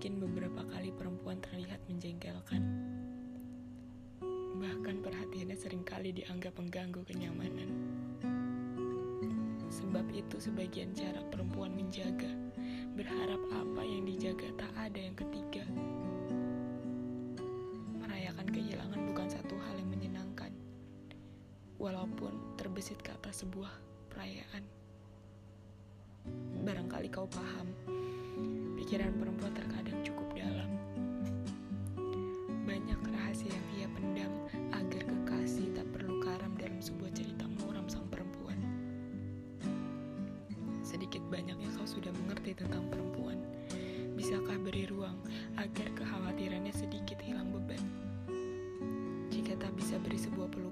Mungkin beberapa kali perempuan terlihat menjengkelkan. Bahkan perhatiannya sering kali dianggap mengganggu kenyamanan. Sebab itu sebagian cara perempuan menjaga, berharap apa yang dijaga tak ada yang ketiga. Merayakan kehilangan bukan satu hal yang menyenangkan, walaupun terbesit kata sebuah perayaan. Barangkali kau paham, pikiran perempuan terkadang banyaknya kau sudah mengerti tentang perempuan. Bisakah beri ruang agar kekhawatirannya sedikit hilang beban? Jika tak bisa beri sebuah pelukan,